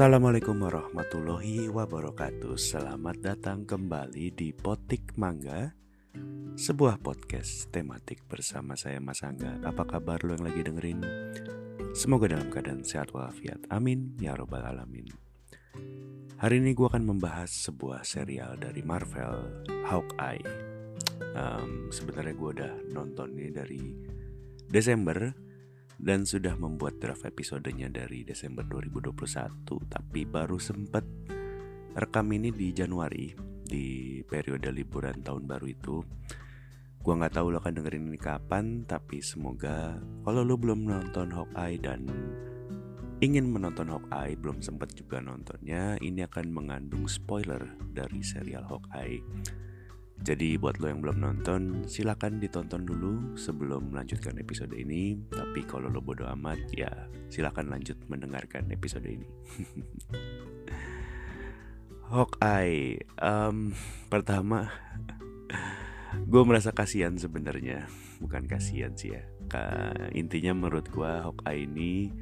Assalamualaikum warahmatullahi wabarakatuh. Selamat datang kembali di Potik Mangga Sebuah podcast tematik bersama saya Mas Angga. Apa kabar lo yang lagi dengerin? Semoga dalam keadaan sehat walafiat. Amin ya robbal alamin. Hari ini gue akan membahas sebuah serial dari Marvel Hawkeye. Um, Sebenarnya gue udah nonton ini dari Desember dan sudah membuat draft episodenya dari Desember 2021 tapi baru sempat rekam ini di Januari di periode liburan tahun baru itu. Gua nggak tahu lo akan dengerin ini kapan tapi semoga kalau lo belum nonton Hawkeye dan ingin menonton Hawkeye belum sempat juga nontonnya ini akan mengandung spoiler dari serial Hawkeye jadi buat lo yang belum nonton, silakan ditonton dulu sebelum melanjutkan episode ini. Tapi kalau lo bodo amat, ya silakan lanjut mendengarkan episode ini. Hawkeye, um, pertama, gue merasa kasihan sebenarnya, bukan kasihan sih ya. Ka, intinya menurut gue Hawkeye ini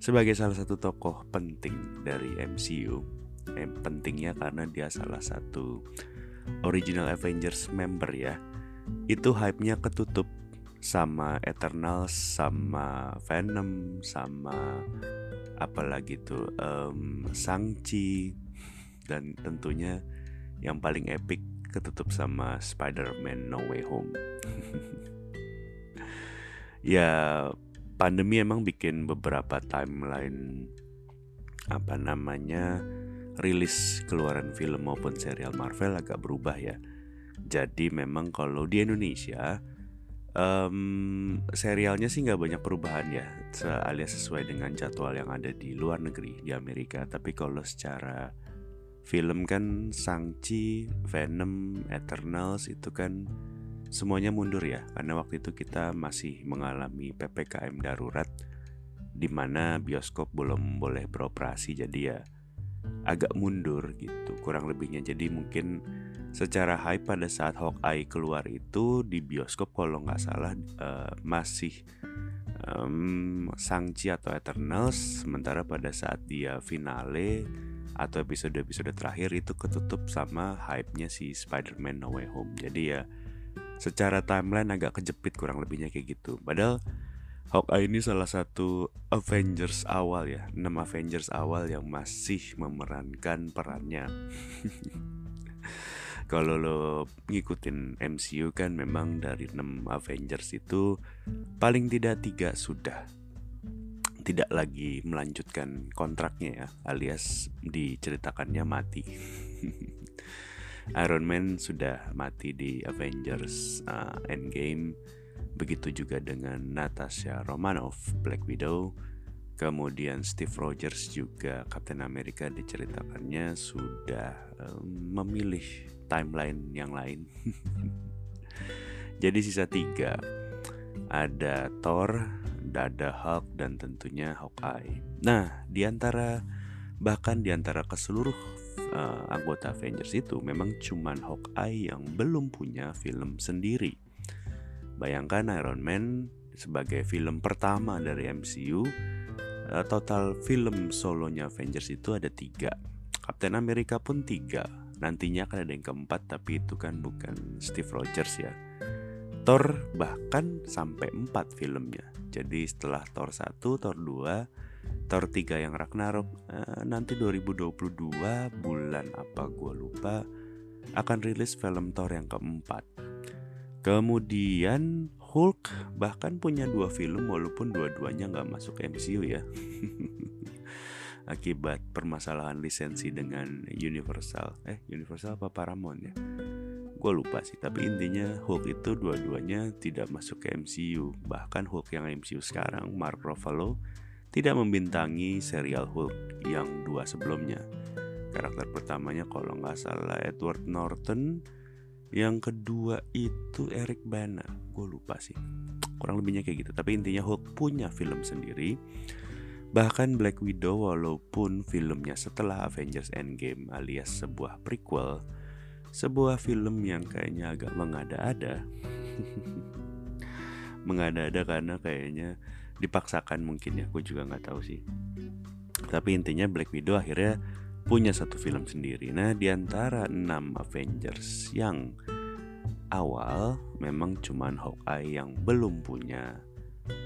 sebagai salah satu tokoh penting dari MCU. Eh, pentingnya karena dia salah satu original Avengers member ya. Itu hype-nya ketutup sama Eternals sama Venom sama apalagi tuh um, Shang-Chi dan tentunya yang paling epic ketutup sama Spider-Man No Way Home. Ya pandemi emang bikin beberapa timeline apa namanya rilis keluaran film maupun serial Marvel agak berubah ya. Jadi memang kalau di Indonesia um, serialnya sih nggak banyak perubahan ya, alias sesuai dengan jadwal yang ada di luar negeri di Amerika. Tapi kalau secara film kan Shang-Chi, Venom, Eternals itu kan semuanya mundur ya, karena waktu itu kita masih mengalami ppkm darurat, di mana bioskop belum boleh beroperasi. Jadi ya agak mundur gitu kurang lebihnya. Jadi mungkin secara hype pada saat Hawkeye keluar itu di bioskop kalau nggak salah uh, masih um, Shang-Chi atau Eternals sementara pada saat dia finale atau episode-episode terakhir itu ketutup sama hype-nya si Spider-Man No Way Home. Jadi ya secara timeline agak kejepit kurang lebihnya kayak gitu. Padahal Hawkeye ini salah satu Avengers awal ya. 6 Avengers awal yang masih memerankan perannya. Kalau lo ngikutin MCU kan memang dari 6 Avengers itu Paling tidak tiga sudah. Tidak lagi melanjutkan kontraknya ya Alias diceritakannya mati. Iron Man sudah mati di Avengers uh, Endgame Begitu juga dengan Natasha Romanoff, Black Widow. Kemudian Steve Rogers juga Captain America diceritakannya sudah memilih timeline yang lain. Jadi sisa tiga ada Thor, ada Hulk dan tentunya Hawkeye. Nah, di antara bahkan di antara ke seluruh uh, anggota Avengers itu memang cuman Hawkeye yang belum punya film sendiri. Bayangkan Iron Man sebagai film pertama dari MCU eh, Total film solonya Avengers itu ada tiga. Captain America pun tiga. Nantinya akan ada yang keempat tapi itu kan bukan Steve Rogers ya. Thor bahkan sampai empat filmnya. Jadi setelah Thor 1, Thor 2, Thor 3 yang Ragnarok eh, Nanti 2022 bulan apa gue lupa Akan rilis film Thor yang keempat Kemudian Hulk bahkan punya dua film walaupun dua-duanya nggak masuk MCU ya. Akibat permasalahan lisensi dengan Universal. Eh Universal apa Paramount ya? Gue lupa sih, tapi intinya Hulk itu dua-duanya tidak masuk ke MCU. Bahkan Hulk yang MCU sekarang, Mark Ruffalo, tidak membintangi serial Hulk yang dua sebelumnya. Karakter pertamanya kalau nggak salah Edward Norton, yang kedua itu Eric Bana. Gue lupa sih. Kurang lebihnya kayak gitu. Tapi intinya Hulk punya film sendiri. Bahkan Black Widow walaupun filmnya setelah Avengers Endgame alias sebuah prequel sebuah film yang kayaknya agak mengada-ada. Mengada-ada karena kayaknya dipaksakan mungkin ya. Gue juga nggak tahu sih. Tapi intinya Black Widow akhirnya punya satu film sendiri. Nah, di antara enam Avengers yang awal memang cuman Hawkeye yang belum punya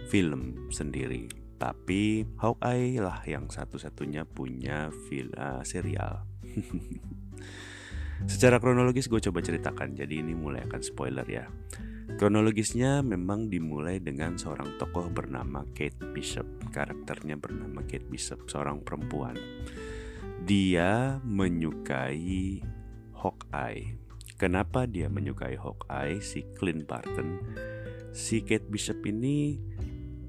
film sendiri. Tapi Hawkeye lah yang satu-satunya punya film uh, serial. Secara kronologis gue coba ceritakan, jadi ini mulai akan spoiler ya. Kronologisnya memang dimulai dengan seorang tokoh bernama Kate Bishop. Karakternya bernama Kate Bishop, seorang perempuan. Dia menyukai Hawkeye. Kenapa dia menyukai Hawkeye? Si Clint Barton, si Kate Bishop ini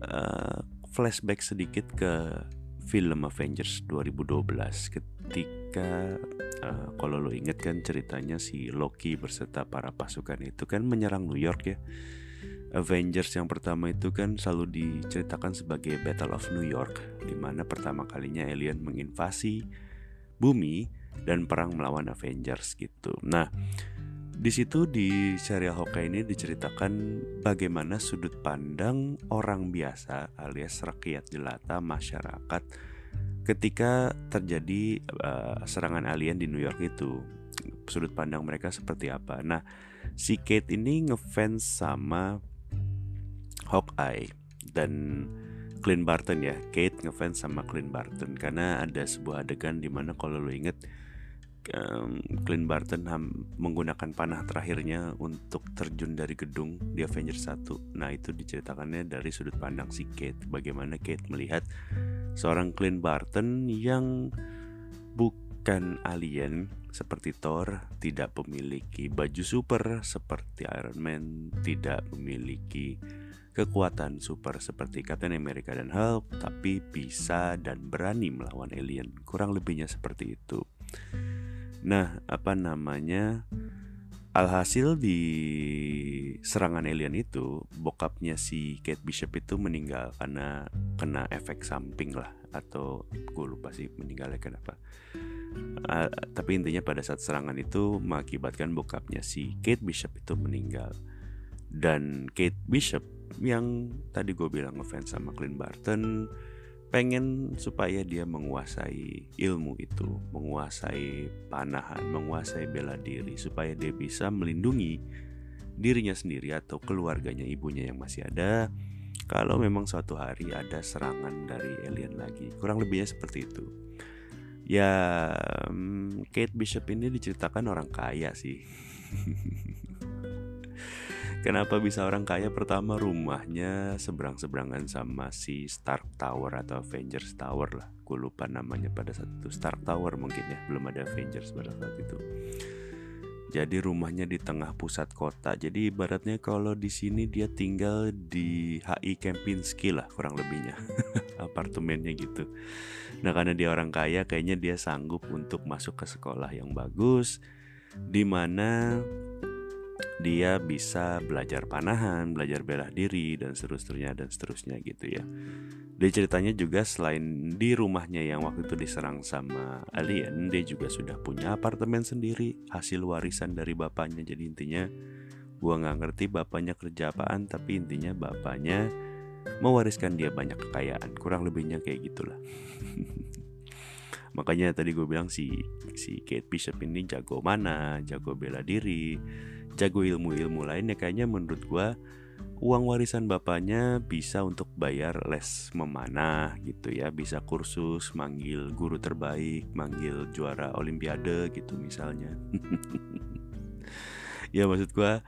uh, flashback sedikit ke film Avengers 2012 ketika uh, kalau lo inget kan ceritanya si Loki berserta para pasukan itu kan menyerang New York ya. Avengers yang pertama itu kan selalu diceritakan sebagai Battle of New York, di mana pertama kalinya alien menginvasi bumi dan perang melawan Avengers gitu. Nah, di situ di serial Hawkeye ini diceritakan bagaimana sudut pandang orang biasa alias rakyat jelata masyarakat ketika terjadi uh, serangan alien di New York itu sudut pandang mereka seperti apa. Nah, si Kate ini ngefans sama Hawkeye dan Clint Barton ya. Kate ngefans sama Clint Barton karena ada sebuah adegan di mana kalau lo inget um, Clint Barton menggunakan panah terakhirnya untuk terjun dari gedung di Avengers 1. Nah, itu diceritakannya dari sudut pandang si Kate, bagaimana Kate melihat seorang Clint Barton yang bukan alien seperti Thor, tidak memiliki baju super seperti Iron Man, tidak memiliki kekuatan super seperti Captain America dan Hulk, tapi bisa dan berani melawan alien. Kurang lebihnya seperti itu. Nah, apa namanya? Alhasil di serangan alien itu, bokapnya si Kate Bishop itu meninggal karena kena efek samping lah atau gue lupa sih meninggalnya kenapa. Uh, tapi intinya pada saat serangan itu mengakibatkan bokapnya si Kate Bishop itu meninggal. Dan Kate Bishop yang tadi gue bilang ngefans sama Clint Barton pengen supaya dia menguasai ilmu itu, menguasai panahan, menguasai bela diri supaya dia bisa melindungi dirinya sendiri atau keluarganya ibunya yang masih ada kalau memang suatu hari ada serangan dari alien lagi. Kurang lebihnya seperti itu. Ya, hmm, Kate Bishop ini diceritakan orang kaya sih. Kenapa bisa orang kaya? Pertama rumahnya seberang-seberangan sama si Stark Tower atau Avengers Tower lah. Gue lupa namanya pada saat itu. Stark Tower mungkin ya, belum ada Avengers pada saat itu. Jadi rumahnya di tengah pusat kota. Jadi ibaratnya kalau di sini dia tinggal di HI Kempinski lah kurang lebihnya. Apartemennya gitu. Nah karena dia orang kaya kayaknya dia sanggup untuk masuk ke sekolah yang bagus. Di mana dia bisa belajar panahan, belajar bela diri dan seterusnya dan seterusnya gitu ya. Dia ceritanya juga selain di rumahnya yang waktu itu diserang sama alien, dia juga sudah punya apartemen sendiri hasil warisan dari bapaknya. Jadi intinya gua nggak ngerti bapaknya kerja apaan, tapi intinya bapaknya mewariskan dia banyak kekayaan. Kurang lebihnya kayak gitulah. Makanya tadi gue bilang si si Kate Bishop ini jago mana, jago bela diri, jago ilmu-ilmu lainnya kayaknya menurut gue uang warisan bapaknya bisa untuk bayar les memanah gitu ya. Bisa kursus manggil guru terbaik manggil juara olimpiade gitu misalnya. Ya maksud gue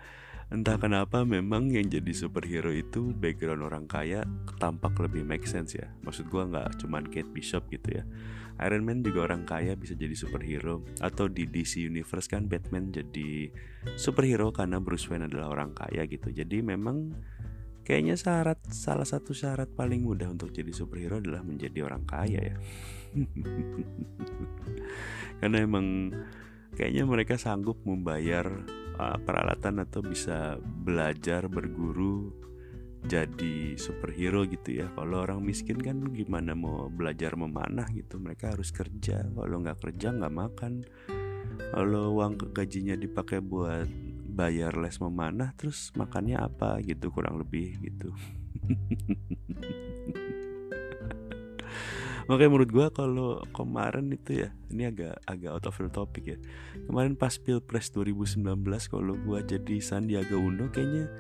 entah kenapa memang yang jadi superhero itu background orang kaya tampak lebih make sense ya. Maksud gue nggak cuman Kate Bishop gitu ya Iron Man juga orang kaya bisa jadi superhero atau di DC Universe kan Batman jadi superhero karena Bruce Wayne adalah orang kaya gitu. Jadi memang kayaknya syarat salah satu syarat paling mudah untuk jadi superhero adalah menjadi orang kaya ya. karena emang kayaknya mereka sanggup membayar uh, peralatan atau bisa belajar berguru jadi superhero gitu ya. Kalau orang miskin kan gimana mau belajar memanah gitu. Mereka harus kerja. Kalau nggak kerja nggak makan. Kalau uang gajinya dipakai buat bayar les memanah terus makannya apa gitu kurang lebih gitu Makanya menurut gue kalau kemarin itu ya Ini agak agak out of the topic ya. Kemarin pas Pilpres 2019 Kalau gue jadi Sandiaga Uno Kayaknya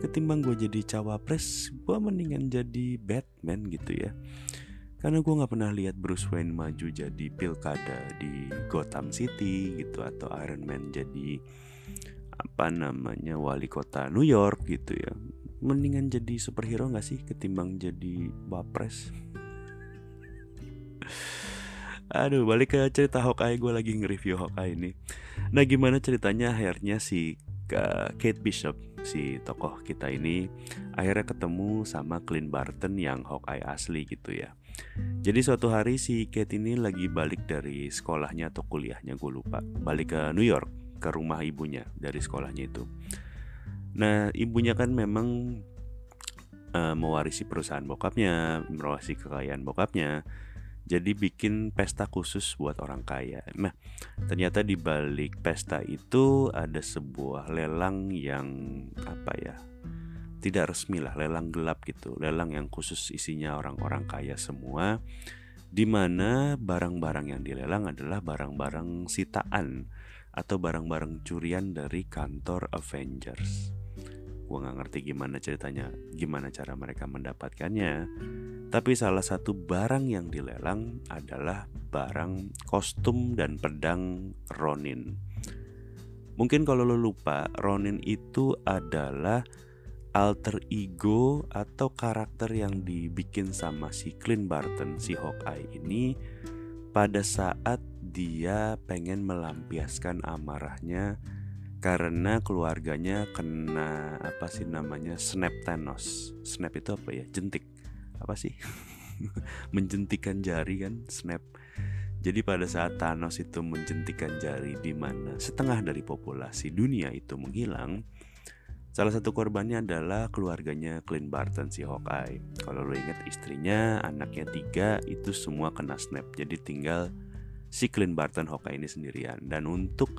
ketimbang gue jadi cawapres Gue mendingan jadi Batman gitu ya. Karena gue gak pernah lihat Bruce Wayne maju jadi pilkada di Gotham City gitu atau Iron Man jadi apa namanya wali kota New York gitu ya. Mendingan jadi superhero gak sih ketimbang jadi wapres Aduh balik ke cerita Hawkeye. Gue lagi nge-review Hawkeye ini. Nah gimana ceritanya akhirnya si Kate Bishop si tokoh kita ini akhirnya ketemu sama Clint Barton yang Hawkeye asli gitu ya. Jadi suatu hari si Kate ini lagi balik dari sekolahnya atau kuliahnya gue lupa. Balik ke New York ke rumah ibunya dari sekolahnya itu. Nah ibunya kan memang uh, mewarisi perusahaan bokapnya Mewarisi kekayaan bokapnya jadi bikin pesta khusus buat orang kaya. Nah, ternyata di balik pesta itu ada sebuah lelang yang apa ya? Tidak resmi lah, lelang gelap gitu. Lelang yang khusus isinya orang-orang kaya semua di mana barang-barang yang dilelang adalah barang-barang sitaan atau barang-barang curian dari kantor Avengers gue nggak ngerti gimana ceritanya gimana cara mereka mendapatkannya. Tapi salah satu barang yang dilelang adalah barang kostum dan pedang Ronin. Mungkin kalau lo lupa Ronin itu adalah alter ego atau karakter yang dibikin sama si Clint Barton si Hawkeye ini pada saat dia pengen melampiaskan amarahnya karena keluarganya kena apa sih namanya snap Thanos. Snap itu apa ya? Jentik. Apa sih? Menjentikan jari kan snap. Jadi pada saat Thanos itu menjentikan jari di mana setengah dari populasi dunia itu menghilang, salah satu korbannya adalah keluarganya Clint Barton si Hawkeye. Kalau lo ingat istrinya, anaknya tiga itu semua kena snap. Jadi tinggal si Clint Barton Hawkeye ini sendirian. Dan untuk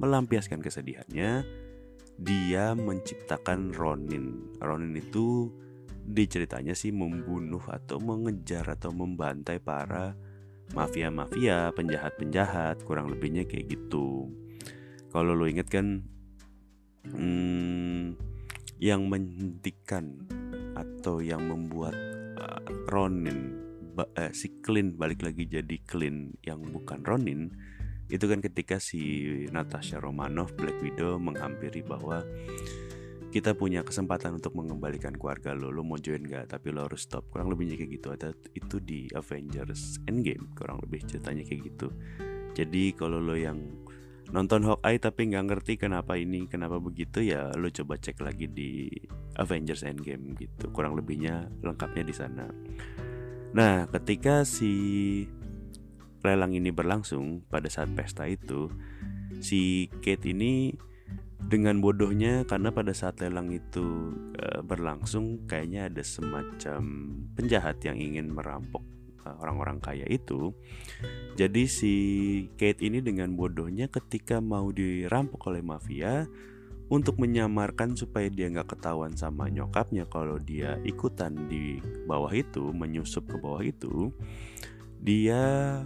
melampiaskan kesedihannya, dia menciptakan Ronin. Ronin itu diceritanya sih membunuh atau mengejar atau membantai para mafia-mafia, penjahat-penjahat, kurang lebihnya kayak gitu. Kalau lo inget kan, hmm, yang menghentikan atau yang membuat uh, Ronin, uh, si Clint balik lagi jadi Clint yang bukan Ronin, itu kan ketika si Natasha Romanoff Black Widow menghampiri bahwa kita punya kesempatan untuk mengembalikan keluarga lo lo mau join gak tapi lo harus stop. Kurang lebihnya kayak gitu. Ada itu di Avengers Endgame kurang lebih ceritanya kayak gitu. Jadi kalau lo yang nonton Hawkeye tapi nggak ngerti kenapa ini kenapa begitu ya lo coba cek lagi di Avengers Endgame gitu. Kurang lebihnya lengkapnya di sana. Nah ketika si lelang ini berlangsung pada saat pesta itu si Kate ini dengan bodohnya karena pada saat lelang itu uh, berlangsung kayaknya ada semacam penjahat yang ingin merampok uh, orang-orang kaya itu. Jadi si Kate ini dengan bodohnya ketika mau dirampok oleh mafia untuk menyamarkan supaya dia nggak ketahuan sama nyokapnya kalau dia ikutan di bawah itu menyusup ke bawah itu dia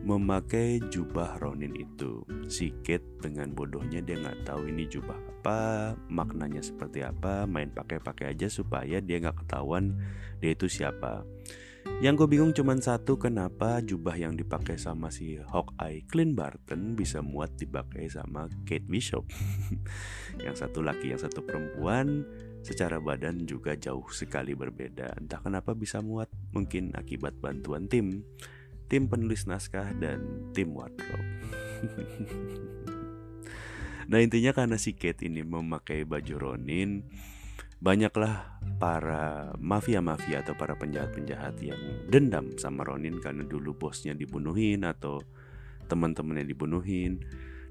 memakai jubah Ronin itu. Si Kate dengan bodohnya dia nggak tahu ini jubah apa, maknanya seperti apa, main pakai-pakai aja supaya dia nggak ketahuan dia itu siapa. Yang gue bingung cuma satu kenapa jubah yang dipakai sama si Hawkeye Clint Barton bisa muat dipakai sama Kate Bishop. yang satu laki, yang satu perempuan, secara badan juga jauh sekali berbeda. Entah kenapa bisa muat, mungkin akibat bantuan tim tim penulis naskah dan tim wardrobe. nah intinya karena si Kate ini memakai baju Ronin, banyaklah para mafia-mafia atau para penjahat-penjahat yang dendam sama Ronin karena dulu bosnya dibunuhin atau teman-temannya dibunuhin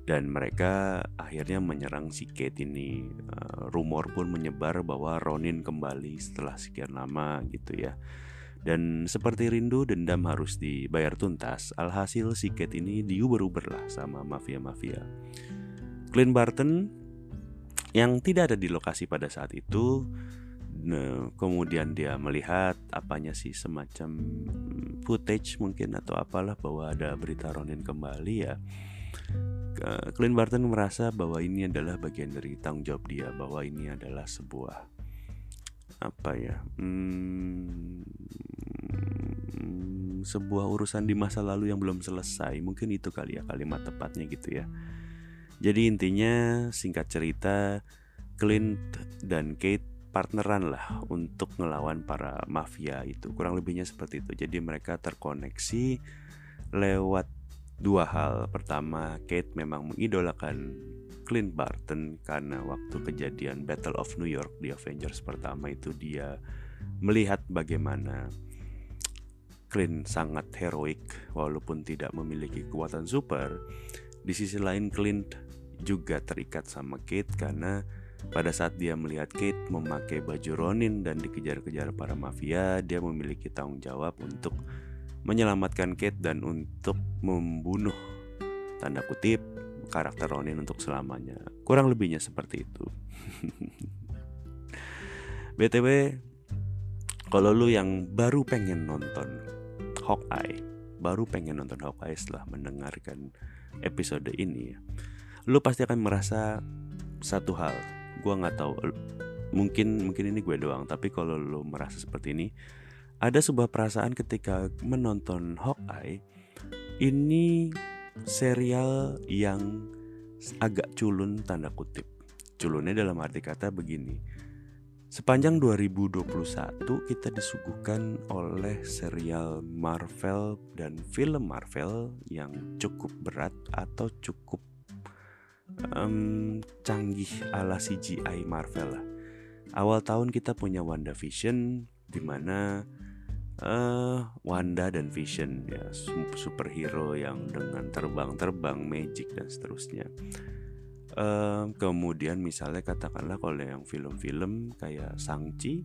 dan mereka akhirnya menyerang si Kate ini. Uh, rumor pun menyebar bahwa Ronin kembali setelah sekian lama gitu ya. Dan seperti rindu dendam harus dibayar tuntas Alhasil si Kate ini diuber-uber lah sama mafia-mafia Clint Barton yang tidak ada di lokasi pada saat itu kemudian dia melihat apanya sih semacam footage mungkin atau apalah bahwa ada berita Ronin kembali ya. Clint Barton merasa bahwa ini adalah bagian dari tanggung jawab dia bahwa ini adalah sebuah apa ya? Hmm, sebuah urusan di masa lalu yang belum selesai. Mungkin itu kali ya kalimat tepatnya gitu ya. Jadi intinya singkat cerita Clint dan Kate partneran lah untuk ngelawan para mafia itu. Kurang lebihnya seperti itu. Jadi mereka terkoneksi lewat dua hal. Pertama Kate memang mengidolakan Clint Barton karena waktu kejadian Battle of New York di Avengers pertama itu dia melihat bagaimana Clint sangat heroik walaupun tidak memiliki kekuatan super. Di sisi lain Clint juga terikat sama Kate karena pada saat dia melihat Kate memakai baju Ronin dan dikejar-kejar para mafia, dia memiliki tanggung jawab untuk menyelamatkan Kate dan untuk membunuh tanda kutip karakter Ronin untuk selamanya. Kurang lebihnya seperti itu. BTW kalau lu yang baru pengen nonton Hawkeye, baru pengen nonton Hawkeye setelah mendengarkan episode ini. Lu pasti akan merasa satu hal gue nggak tahu mungkin mungkin ini gue doang tapi kalau lo merasa seperti ini ada sebuah perasaan ketika menonton Hawkeye ini serial yang agak culun tanda kutip culunnya dalam arti kata begini Sepanjang 2021 kita disuguhkan oleh serial Marvel dan film Marvel yang cukup berat atau cukup um, canggih ala CGI Marvel lah. Awal tahun kita punya Wanda Vision di mana uh, Wanda dan Vision ya superhero yang dengan terbang-terbang magic dan seterusnya. Uh, kemudian misalnya katakanlah kalau yang film-film kayak Sangchi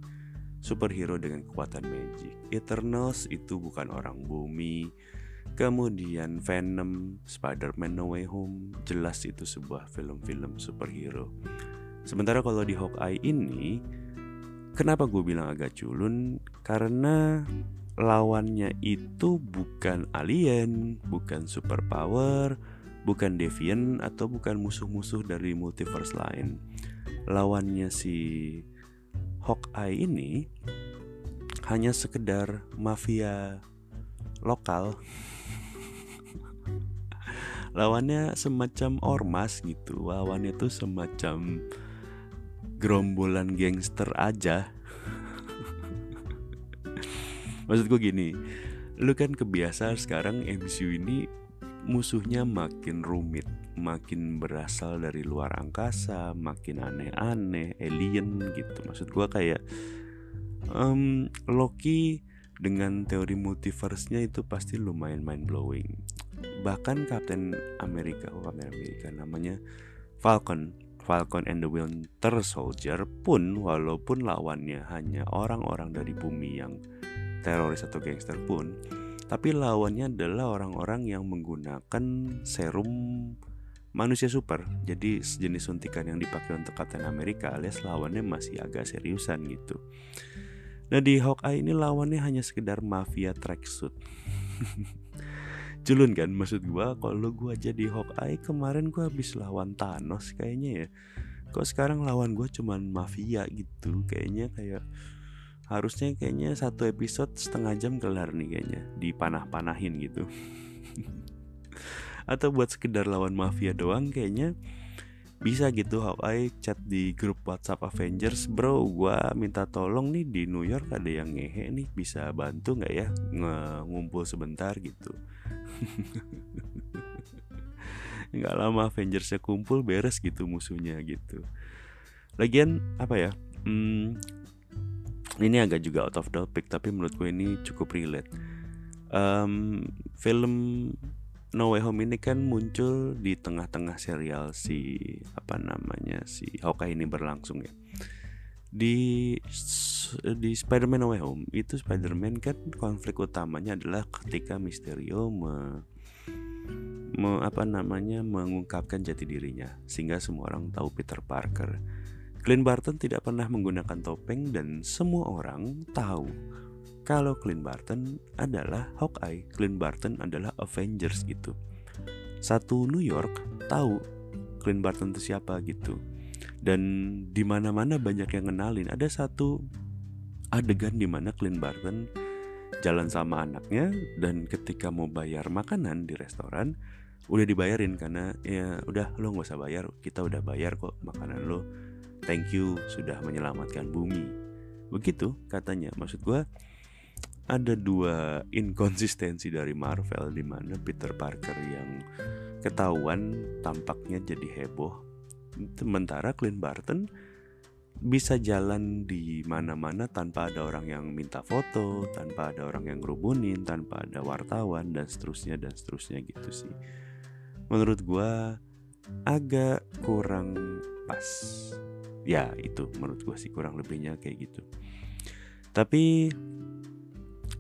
superhero dengan kekuatan magic. Eternals itu bukan orang bumi Kemudian Venom, Spider-Man No Way Home, jelas itu sebuah film-film superhero. Sementara kalau di Hawkeye ini, kenapa gue bilang agak culun? Karena lawannya itu bukan alien, bukan superpower, bukan deviant atau bukan musuh-musuh dari multiverse lain. Lawannya si Hawkeye ini hanya sekedar mafia lokal lawannya semacam ormas gitu lawannya tuh semacam gerombolan gangster aja. Maksud gue gini lu kan kebiasa sekarang MCU ini musuhnya makin rumit makin berasal dari luar angkasa makin aneh-aneh alien gitu. Maksud gue kayak um, Loki dengan teori multiverse-nya itu pasti lumayan mind blowing bahkan Captain America oh Captain America namanya Falcon Falcon and the Winter Soldier pun walaupun lawannya hanya orang-orang dari bumi yang teroris atau gangster pun tapi lawannya adalah orang-orang yang menggunakan serum manusia super. Jadi sejenis suntikan yang dipakai untuk Captain America alias lawannya masih agak seriusan gitu. Nah di Hawkeye ini lawannya hanya sekedar mafia tracksuit culun kan maksud gue kalau gue jadi Hawkeye kemarin gue habis lawan Thanos kayaknya ya. Kok sekarang lawan gue cuman mafia gitu kayaknya kayak harusnya kayaknya satu episode setengah jam kelar nih kayaknya dipanah-panahin gitu. Atau buat sekedar lawan mafia doang kayaknya bisa gitu Hawkeye chat di grup WhatsApp Avengers bro gue minta tolong nih di New York ada yang ngehe nih bisa bantu nggak ya ngumpul sebentar? gitu nggak lama Avengersnya kumpul beres gitu musuhnya gitu. Lagian apa ya hmm, ini agak juga out of topic tapi menurut gue ini cukup relate. Um, film No Way Home ini kan muncul di tengah-tengah serial si apa namanya si Hawkeye ini berlangsung ya di di Spider-Man No Way Home itu Spider-Man kan konflik utamanya adalah ketika Mysterio me, me, apa namanya mengungkapkan jati dirinya sehingga semua orang tahu Peter Parker. Clint Barton tidak pernah menggunakan topeng dan semua orang tahu kalau Clint Barton adalah Hawkeye, Clint Barton adalah Avengers gitu. Satu New York tahu Clint Barton itu siapa gitu. Dan di mana-mana banyak yang kenalin. Ada satu adegan di mana Clint Barton jalan sama anaknya dan ketika mau bayar makanan di restoran udah dibayarin karena ya udah lo nggak usah bayar. Kita udah bayar kok makanan lo. Thank you sudah menyelamatkan bumi. Begitu katanya. Maksud gue ada dua inkonsistensi dari Marvel di mana Peter Parker yang ketahuan tampaknya jadi heboh sementara Clint Barton bisa jalan di mana-mana tanpa ada orang yang minta foto, tanpa ada orang yang ngerubunin, tanpa ada wartawan dan seterusnya dan seterusnya gitu sih. Menurut gue agak kurang pas ya itu menurut gue sih kurang lebihnya kayak gitu tapi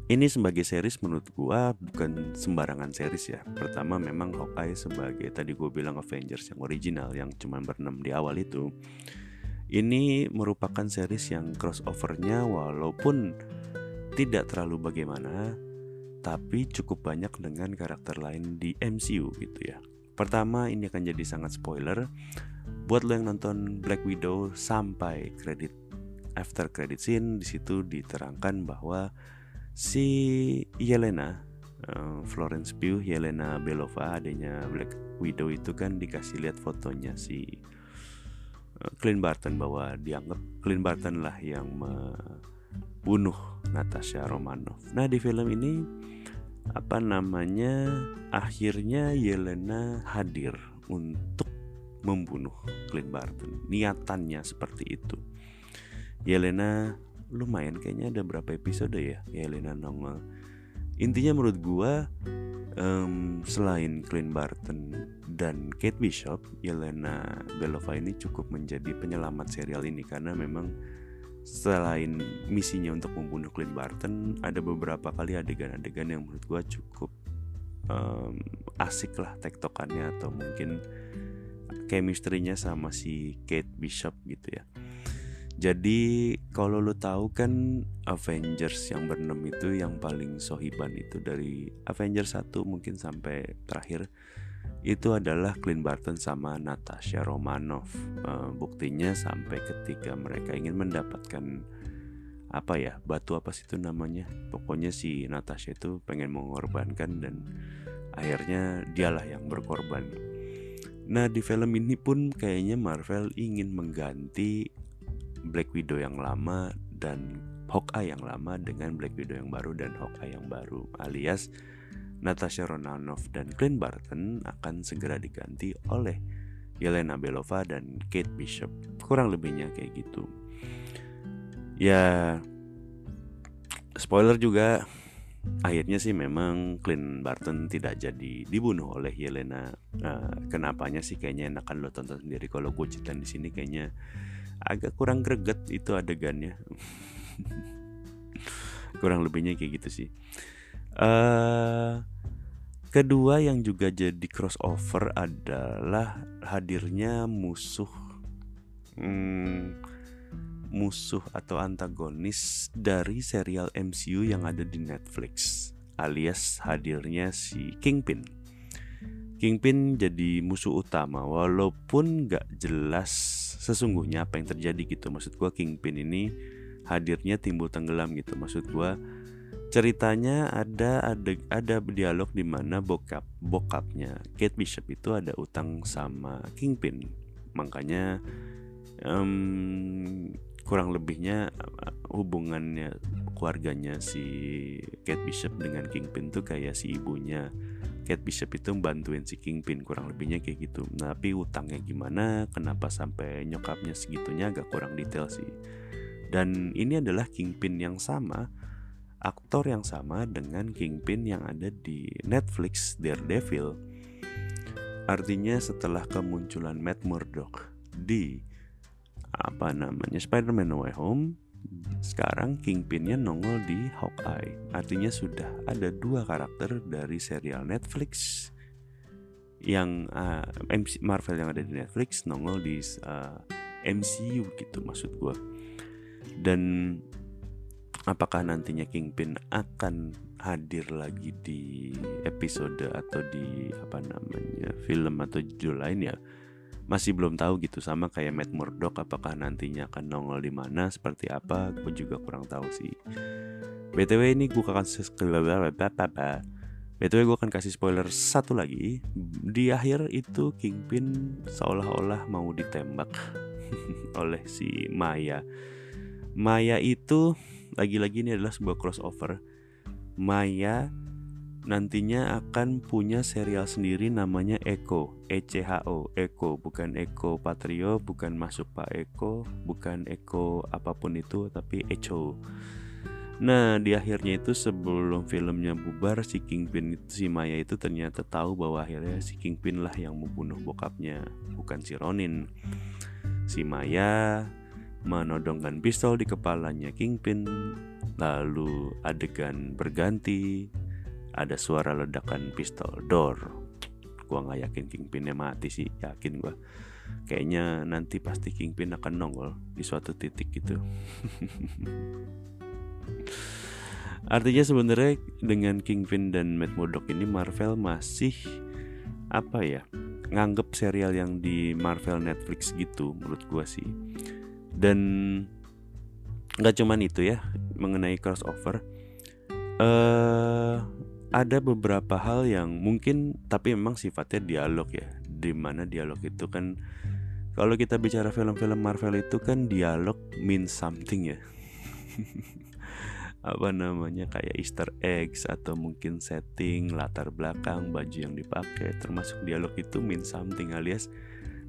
ini sebagai series menurut gue bukan sembarangan series ya. Pertama memang Hawkeye sebagai tadi gue bilang Avengers yang original yang cuma berenam di awal itu ini merupakan series yang crossovernya walaupun tidak terlalu bagaimana tapi cukup banyak dengan karakter lain di MCU gitu ya. Pertama ini akan jadi sangat spoiler. Buat lo yang nonton Black Widow sampai kredit after credit scene di situ diterangkan bahwa si Yelena uh, Florence Pugh Yelena Belova adanya Black Widow itu kan dikasih lihat fotonya si uh, Clint Barton bahwa dianggap Clint Barton lah yang membunuh Natasha Romanoff. Nah di film ini apa namanya akhirnya Yelena hadir untuk membunuh Clint Barton. Niatannya seperti itu. Yelena lumayan kayaknya ada berapa episode ya Yelena nongol. Intinya menurut gua um, selain Clint Barton dan Kate Bishop, Yelena Belova ini cukup menjadi penyelamat serial ini karena memang selain misinya untuk membunuh Clint Barton, ada beberapa kali adegan-adegan yang menurut gua cukup um, asik lah tektokannya atau mungkin chemistry-nya sama si Kate Bishop gitu ya. Jadi kalau lo tahu kan Avengers yang berenam itu yang paling sohiban itu dari Avengers 1 mungkin sampai terakhir itu adalah Clint Barton sama Natasha Romanoff. Uh, buktinya sampai ketika mereka ingin mendapatkan apa ya batu apa sih itu namanya pokoknya si Natasha itu pengen mengorbankan dan akhirnya dialah yang berkorban Nah di film ini pun kayaknya Marvel ingin mengganti Black Widow yang lama dan Hawkeye yang lama dengan Black Widow yang baru dan Hawkeye yang baru alias Natasha Romanoff dan Clint Barton akan segera diganti oleh Yelena Belova dan Kate Bishop kurang lebihnya kayak gitu ya spoiler juga akhirnya sih memang Clint Barton tidak jadi dibunuh oleh Yelena. Nah, kenapanya sih kayaknya enakan lo tonton sendiri. Kalau gue ceritain di sini kayaknya agak kurang greget itu adegannya. kurang lebihnya kayak gitu sih. Uh, kedua yang juga jadi crossover adalah hadirnya musuh. Hmm, musuh atau antagonis dari serial MCU yang ada di Netflix alias hadirnya si Kingpin. Kingpin jadi musuh utama walaupun gak jelas sesungguhnya apa yang terjadi gitu. Maksud gua Kingpin ini hadirnya timbul tenggelam gitu. Maksud gua ceritanya ada ada ada dialog di mana bokap bokapnya Kate Bishop itu ada utang sama Kingpin. Makanya um, kurang lebihnya hubungannya keluarganya si Kate Bishop dengan Kingpin tuh kayak si ibunya Kate Bishop itu bantuin si Kingpin kurang lebihnya kayak gitu. Nah, tapi utangnya gimana? Kenapa sampai nyokapnya segitunya agak kurang detail sih. Dan ini adalah Kingpin yang sama, aktor yang sama dengan Kingpin yang ada di Netflix Daredevil. Artinya setelah kemunculan Matt Murdock di apa namanya Spider-Man No Way Home sekarang Kingpinnya nongol di Hawkeye. Artinya sudah ada dua karakter dari serial Netflix yang uh, Marvel yang ada di Netflix nongol di uh, MCU gitu maksud gue dan apakah nantinya Kingpin akan hadir lagi di episode atau di apa namanya film atau judul lain ya masih belum tahu gitu sama kayak Matt Murdock apakah nantinya akan nongol di mana seperti apa gue juga kurang tahu sih. Btw ini gue akan btw gue akan kasih spoiler satu lagi. Di akhir itu Kingpin seolah-olah mau ditembak oleh si Maya. Maya itu lagi-lagi ini adalah sebuah crossover. Maya nantinya akan punya serial sendiri namanya Eko, ECHO, Eko, bukan Eko Patrio, bukan masuk Pak Eko, bukan Eko apa pun itu, tapi Echo. Nah di akhirnya itu sebelum filmnya bubar si Kingpin si Maya itu ternyata tahu bahwa akhirnya si Kingpin lah yang membunuh bokapnya bukan si Ronin. Si Maya menodongkan pistol di kepalanya Kingpin lalu adegan berganti ada suara ledakan pistol. Door gua nggak yakin Kingpinnya mati sih. Yakin gua. Kayaknya nanti pasti Kingpin akan nongol di suatu titik gitu. Artinya sebenarnya dengan Kingpin dan Matt Murdock ini Marvel masih apa ya nganggep serial yang di Marvel Netflix gitu menurut gua sih. Dan nggak cuman itu ya mengenai crossover. Eh uh, ada beberapa hal yang mungkin tapi memang sifatnya dialog ya. Di mana dialog itu kan kalau kita bicara film-film Marvel itu kan dialog mean something ya. Apa namanya kayak Easter eggs atau mungkin setting latar belakang baju yang dipakai termasuk dialog itu mean something alias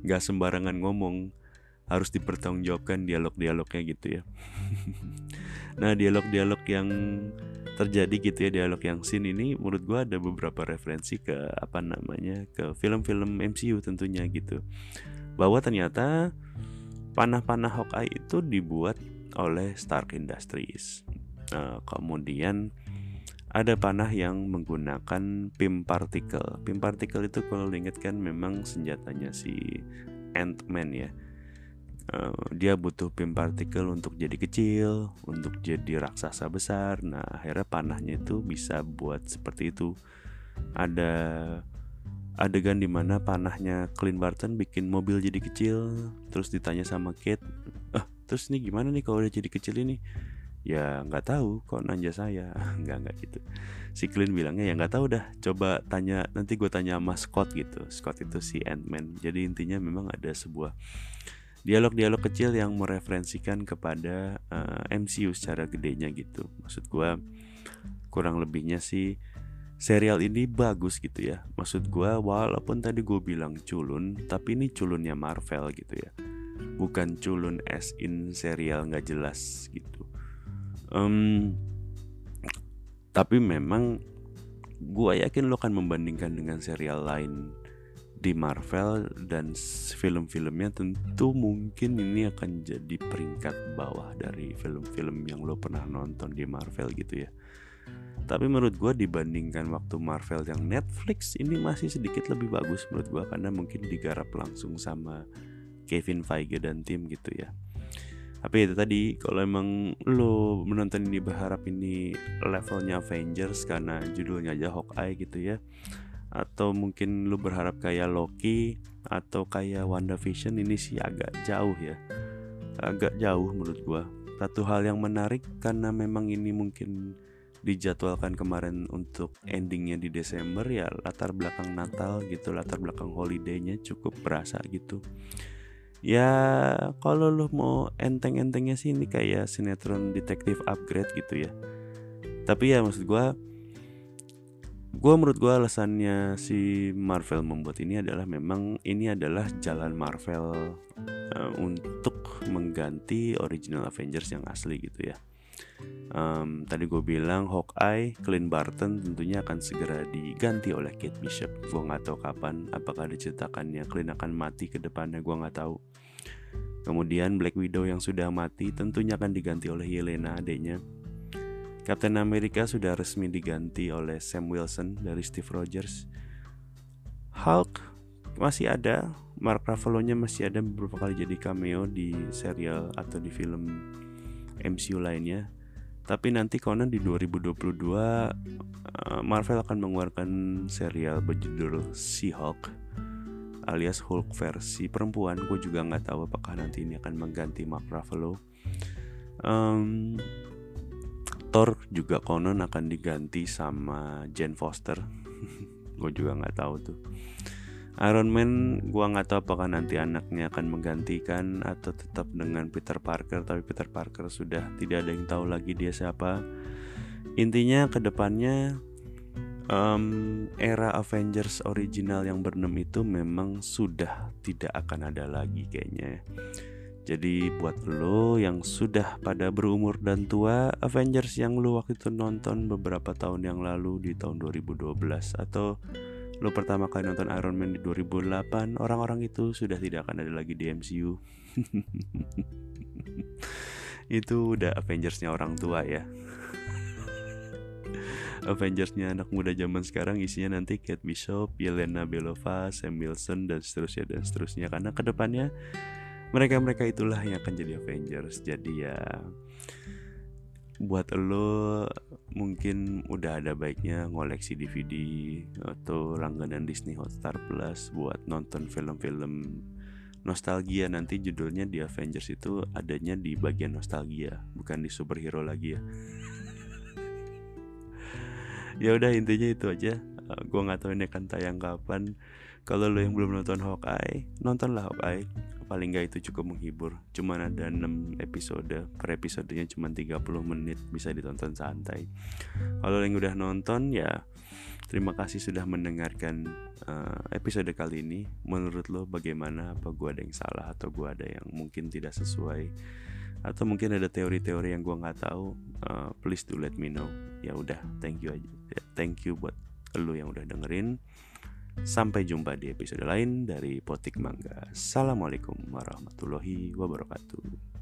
nggak sembarangan ngomong. Harus dipertanggungjawabkan dialog-dialognya gitu ya. Nah dialog-dialog yang terjadi gitu ya dialog yang scene ini menurut gue ada beberapa referensi ke apa namanya ke film-film MCU tentunya gitu. Bahwa ternyata panah-panah Hawkeye itu dibuat oleh Stark Industries. Nah, kemudian ada panah yang menggunakan pim particle. Pim particle itu kalau diingat kan memang senjatanya si Ant-Man ya Uh, dia butuh pim partikel untuk jadi kecil, untuk jadi raksasa besar. Nah, akhirnya panahnya itu bisa buat seperti itu. Ada adegan di mana panahnya Clint Barton bikin mobil jadi kecil, terus ditanya sama Kate, ah terus ini gimana nih kalau udah jadi kecil ini? Ya nggak tahu, kok nanya saya, nggak nggak gitu. Si Clint bilangnya ya nggak tahu dah, coba tanya nanti gue tanya sama Scott gitu. Scott itu si Ant-Man. Jadi intinya memang ada sebuah dialog-dialog kecil yang mereferensikan kepada uh, eh, MCU secara gedenya gitu. Maksud gue kurang lebihnya sih serial ini bagus gitu ya. Maksud gue walaupun tadi gue bilang culun, tapi ini culunnya Marvel gitu ya. Bukan culun as in serial nggak jelas gitu. Um, tapi memang gue yakin lo akan membandingkan dengan serial lain di Marvel dan film-filmnya tentu mungkin ini akan jadi peringkat bawah dari film-film yang lo pernah nonton di Marvel gitu ya. Tapi menurut gue dibandingkan waktu Marvel yang Netflix ini masih sedikit lebih bagus menurut gue karena mungkin digarap langsung sama Kevin Feige dan tim gitu ya. Tapi itu tadi kalau emang lo menonton ini berharap ini levelnya Avengers karena judulnya aja Hawkeye gitu ya atau mungkin lu berharap kayak Loki atau kayak WandaVision ini sih agak jauh ya. Agak jauh menurut gua. Satu hal yang menarik karena memang ini mungkin dijadwalkan kemarin untuk endingnya di Desember ya latar belakang Natal gitu latar belakang holidaynya cukup berasa gitu. Ya kalau lu mau enteng-entengnya sih ini kayak sinetron detektif upgrade gitu ya. Tapi ya maksud gua gue menurut gue alasannya si Marvel membuat ini adalah memang ini adalah jalan Marvel uh, untuk mengganti original Avengers yang asli gitu ya. Um, tadi gue bilang Hawkeye, Clint Barton tentunya akan segera diganti oleh Kate Bishop. Gue nggak tahu kapan, apakah diceritakannya Clint akan mati ke depannya, gue nggak tahu. Kemudian Black Widow yang sudah mati tentunya akan diganti oleh Yelena adanya. Captain America sudah resmi diganti oleh Sam Wilson dari Steve Rogers. Hulk masih ada Mark Ruffalo-nya masih ada beberapa kali jadi cameo di serial atau di film MCU lainnya. Tapi nanti konon di 2022 eh, Marvel akan mengeluarkan serial berjudul She-Hulk alias Hulk versi perempuan. Gue juga nggak tahu apakah nanti ini akan mengganti Mark Ruffalo. Um, Thor juga konon akan diganti sama Jane Foster. gue juga nggak tahu tuh. Iron Man gua nggak tahu apakah nanti anaknya akan menggantikan atau tetap dengan Peter Parker tapi Peter Parker sudah tidak ada yang tahu lagi dia siapa intinya ke depannya um, era Avengers original yang berenam itu memang sudah tidak akan ada lagi kayaknya jadi buat lo yang sudah pada berumur dan tua Avengers yang lo waktu itu nonton beberapa tahun yang lalu di tahun 2012 atau lo pertama kali nonton Iron Man di 2008 orang-orang itu sudah tidak akan ada lagi di MCU itu udah Avengersnya orang tua ya. Avengersnya anak muda zaman sekarang isinya nanti Kate Bishop, Yelena Belova, Sam Wilson dan seterusnya dan seterusnya. Karena ke depannya mereka-mereka itulah yang akan jadi Avengers. Jadi ya buat lo mungkin udah ada baiknya ngoleksi DVD atau langganan Disney Hotstar Plus buat nonton film-film nostalgia. Nanti judulnya di Avengers itu adanya di bagian nostalgia bukan di superhero lagi ya. Ya udah intinya itu aja. Uh, gue nggak tahu ini akan tayang kapan kalau lo yang belum nonton Hawkeye nontonlah Hawkeye. Paling nggak itu cukup menghibur. Cuman ada 6 episode per episodenya cuma 30 menit bisa ditonton santai. Kalau yang udah nonton ya terima kasih sudah mendengarkan uh, episode kali ini. Menurut lo bagaimana? Apa gua ada yang salah atau gua ada yang mungkin tidak sesuai? Atau mungkin ada teori-teori yang gua nggak tahu? Uh, please do let me know. Ya udah thank you aja. Thank you buat lo yang udah dengerin Sampai jumpa di episode lain dari Potik Mangga. Assalamualaikum warahmatullahi wabarakatuh.